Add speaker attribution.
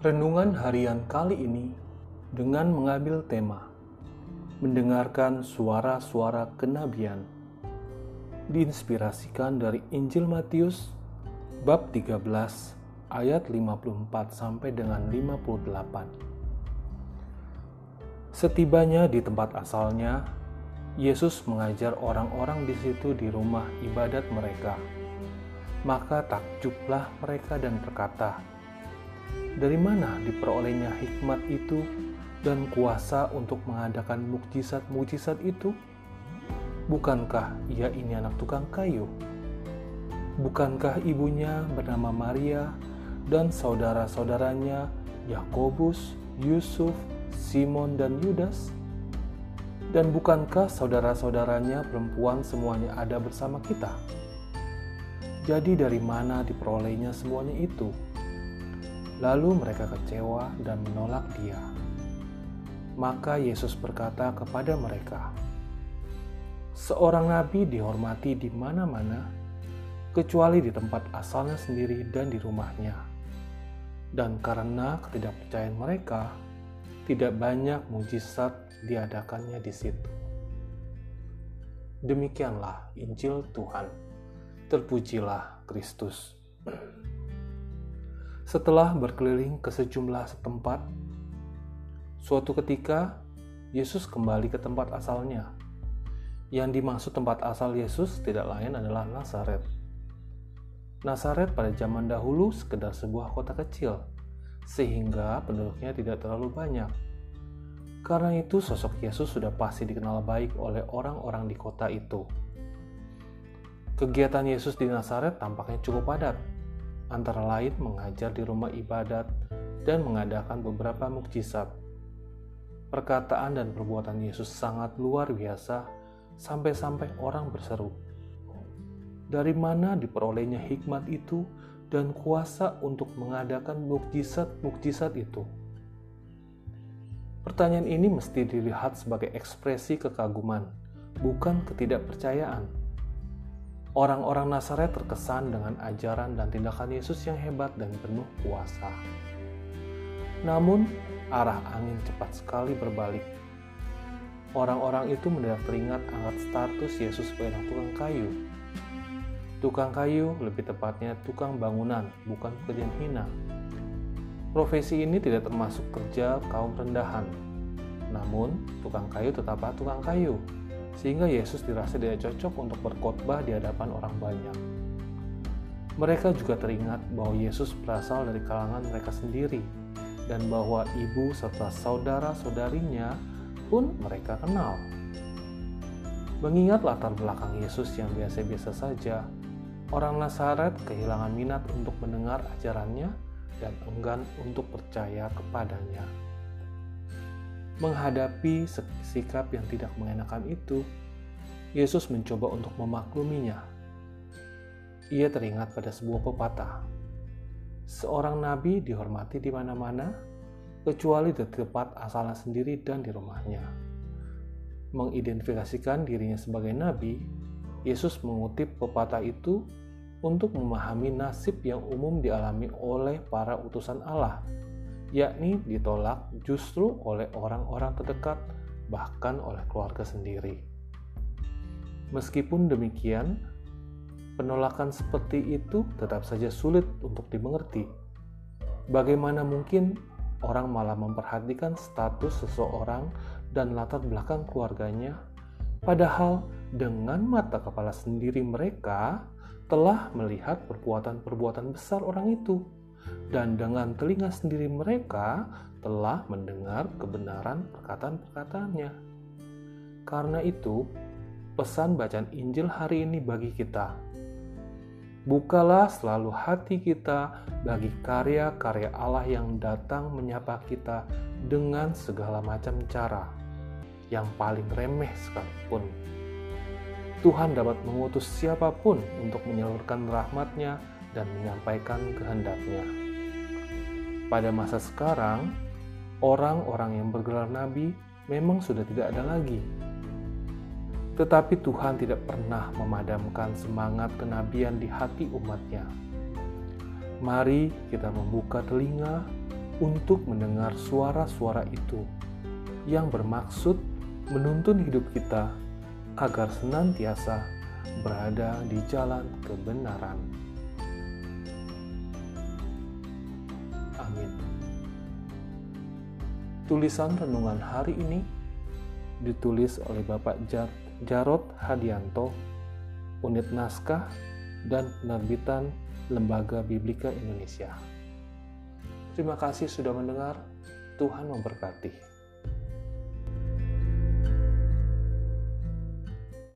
Speaker 1: Renungan harian kali ini dengan mengambil tema Mendengarkan suara-suara kenabian diinspirasikan dari Injil Matius bab 13 ayat 54 sampai dengan 58. Setibanya di tempat asalnya, Yesus mengajar orang-orang di situ di rumah ibadat mereka. Maka takjublah mereka dan berkata, dari mana diperolehnya hikmat itu dan kuasa untuk mengadakan mukjizat-mukjizat itu? Bukankah ia ini anak tukang kayu? Bukankah ibunya bernama Maria dan saudara-saudaranya Yakobus, Yusuf, Simon, dan Yudas? Dan bukankah saudara-saudaranya perempuan semuanya ada bersama kita? Jadi dari mana diperolehnya semuanya itu? Lalu mereka kecewa dan menolak Dia. Maka Yesus berkata kepada mereka, "Seorang nabi dihormati di mana-mana, kecuali di tempat asalnya sendiri dan di rumahnya." Dan karena ketidakpercayaan mereka, tidak banyak mujizat diadakannya di situ. Demikianlah Injil Tuhan. Terpujilah Kristus. Setelah berkeliling ke sejumlah tempat, suatu ketika Yesus kembali ke tempat asalnya. Yang dimaksud tempat asal Yesus tidak lain adalah Nazaret. Nazaret pada zaman dahulu sekedar sebuah kota kecil, sehingga penduduknya tidak terlalu banyak. Karena itu sosok Yesus sudah pasti dikenal baik oleh orang-orang di kota itu. Kegiatan Yesus di Nazaret tampaknya cukup padat, antara lain mengajar di rumah ibadat dan mengadakan beberapa mukjizat. Perkataan dan perbuatan Yesus sangat luar biasa sampai-sampai orang berseru. Dari mana diperolehnya hikmat itu dan kuasa untuk mengadakan mukjizat-mukjizat itu? Pertanyaan ini mesti dilihat sebagai ekspresi kekaguman, bukan ketidakpercayaan Orang-orang Nazaret terkesan dengan ajaran dan tindakan Yesus yang hebat dan penuh kuasa. Namun, arah angin cepat sekali berbalik. Orang-orang itu mendadak teringat angkat status Yesus sebagai tukang kayu. Tukang kayu, lebih tepatnya tukang bangunan, bukan pekerjaan hina. Profesi ini tidak termasuk kerja kaum rendahan. Namun, tukang kayu tetaplah tukang kayu, sehingga Yesus dirasa tidak cocok untuk berkhotbah di hadapan orang banyak. Mereka juga teringat bahwa Yesus berasal dari kalangan mereka sendiri dan bahwa ibu serta saudara-saudarinya pun mereka kenal. Mengingat latar belakang Yesus yang biasa-biasa saja, orang Nazaret kehilangan minat untuk mendengar ajarannya dan enggan untuk percaya kepadanya. Menghadapi sikap yang tidak mengenakan itu, Yesus mencoba untuk memakluminya. Ia teringat pada sebuah pepatah. Seorang nabi dihormati di mana-mana, kecuali di tempat asalnya sendiri dan di rumahnya. Mengidentifikasikan dirinya sebagai nabi, Yesus mengutip pepatah itu untuk memahami nasib yang umum dialami oleh para utusan Allah yakni ditolak justru oleh orang-orang terdekat, bahkan oleh keluarga sendiri. Meskipun demikian, penolakan seperti itu tetap saja sulit untuk dimengerti. Bagaimana mungkin orang malah memperhatikan status seseorang dan latar belakang keluarganya, padahal dengan mata kepala sendiri mereka telah melihat perbuatan-perbuatan besar orang itu dan dengan telinga sendiri mereka telah mendengar kebenaran perkataan-perkataannya. Karena itu, pesan bacaan Injil hari ini bagi kita. Bukalah selalu hati kita bagi karya-karya Allah yang datang menyapa kita dengan segala macam cara, yang paling remeh sekalipun. Tuhan dapat mengutus siapa pun untuk menyalurkan rahmatnya dan menyampaikan kehendaknya. Pada masa sekarang, orang-orang yang bergelar nabi memang sudah tidak ada lagi. Tetapi Tuhan tidak pernah memadamkan semangat kenabian di hati umatnya. Mari kita membuka telinga, untuk mendengar suara-suara itu yang bermaksud menuntun hidup kita agar senantiasa berada di jalan kebenaran. Tulisan renungan hari ini ditulis oleh Bapak Jarod Hadianto, Unit Naskah dan Penerbitan Lembaga Biblika Indonesia. Terima kasih sudah mendengar. Tuhan memberkati.